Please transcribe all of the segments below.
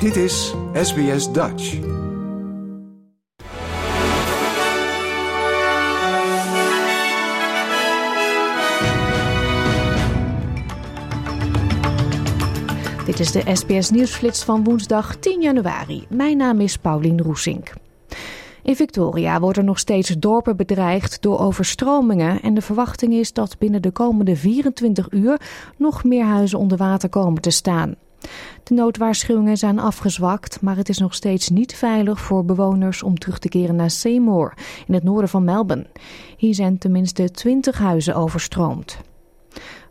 Dit is SBS Dutch. Dit is de SBS Nieuwsflits van woensdag 10 januari. Mijn naam is Paulien Roesink. In Victoria worden nog steeds dorpen bedreigd door overstromingen en de verwachting is dat binnen de komende 24 uur nog meer huizen onder water komen te staan. De noodwaarschuwingen zijn afgezwakt, maar het is nog steeds niet veilig voor bewoners om terug te keren naar Seymour in het noorden van Melbourne. Hier zijn tenminste 20 huizen overstroomd.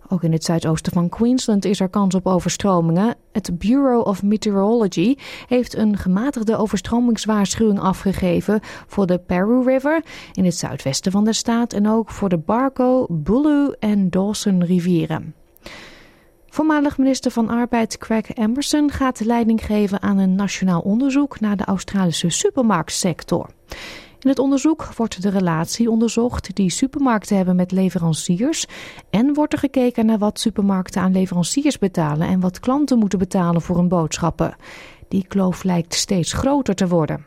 Ook in het zuidoosten van Queensland is er kans op overstromingen. Het Bureau of Meteorology heeft een gematigde overstromingswaarschuwing afgegeven voor de Peru River in het zuidwesten van de staat en ook voor de Barco, Bulu en Dawson rivieren. Voormalig minister van Arbeid Craig Emerson gaat leiding geven aan een nationaal onderzoek naar de Australische supermarktsector. In het onderzoek wordt de relatie onderzocht die supermarkten hebben met leveranciers en wordt er gekeken naar wat supermarkten aan leveranciers betalen en wat klanten moeten betalen voor hun boodschappen. Die kloof lijkt steeds groter te worden.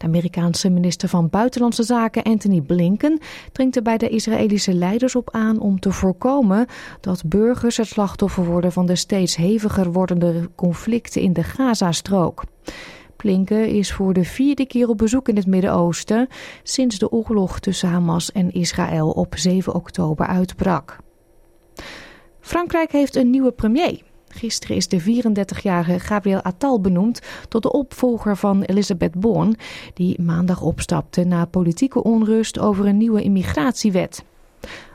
De Amerikaanse minister van Buitenlandse Zaken Anthony Blinken dringt er bij de Israëlische leiders op aan om te voorkomen dat burgers het slachtoffer worden van de steeds heviger wordende conflicten in de Gazastrook. Blinken is voor de vierde keer op bezoek in het Midden-Oosten sinds de oorlog tussen Hamas en Israël op 7 oktober uitbrak. Frankrijk heeft een nieuwe premier. Gisteren is de 34-jarige Gabriel Attal benoemd tot de opvolger van Elisabeth Borne, die maandag opstapte na politieke onrust over een nieuwe immigratiewet.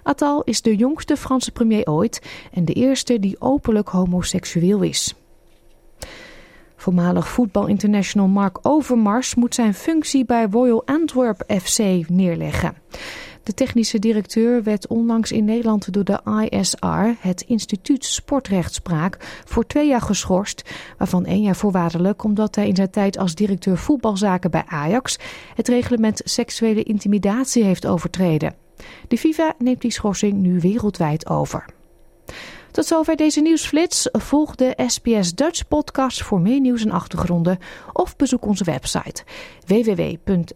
Attal is de jongste Franse premier ooit en de eerste die openlijk homoseksueel is. Voormalig voetbalinternational Mark Overmars moet zijn functie bij Royal Antwerp FC neerleggen. De technische directeur werd onlangs in Nederland door de ISR, het Instituut Sportrechtspraak, voor twee jaar geschorst, waarvan één jaar voorwaardelijk omdat hij in zijn tijd als directeur voetbalzaken bij Ajax het reglement seksuele intimidatie heeft overtreden. De FIFA neemt die schorsing nu wereldwijd over. Tot zover deze nieuwsflits. Volg de SBS Dutch podcast voor meer nieuws en achtergronden of bezoek onze website www.sbs.com.au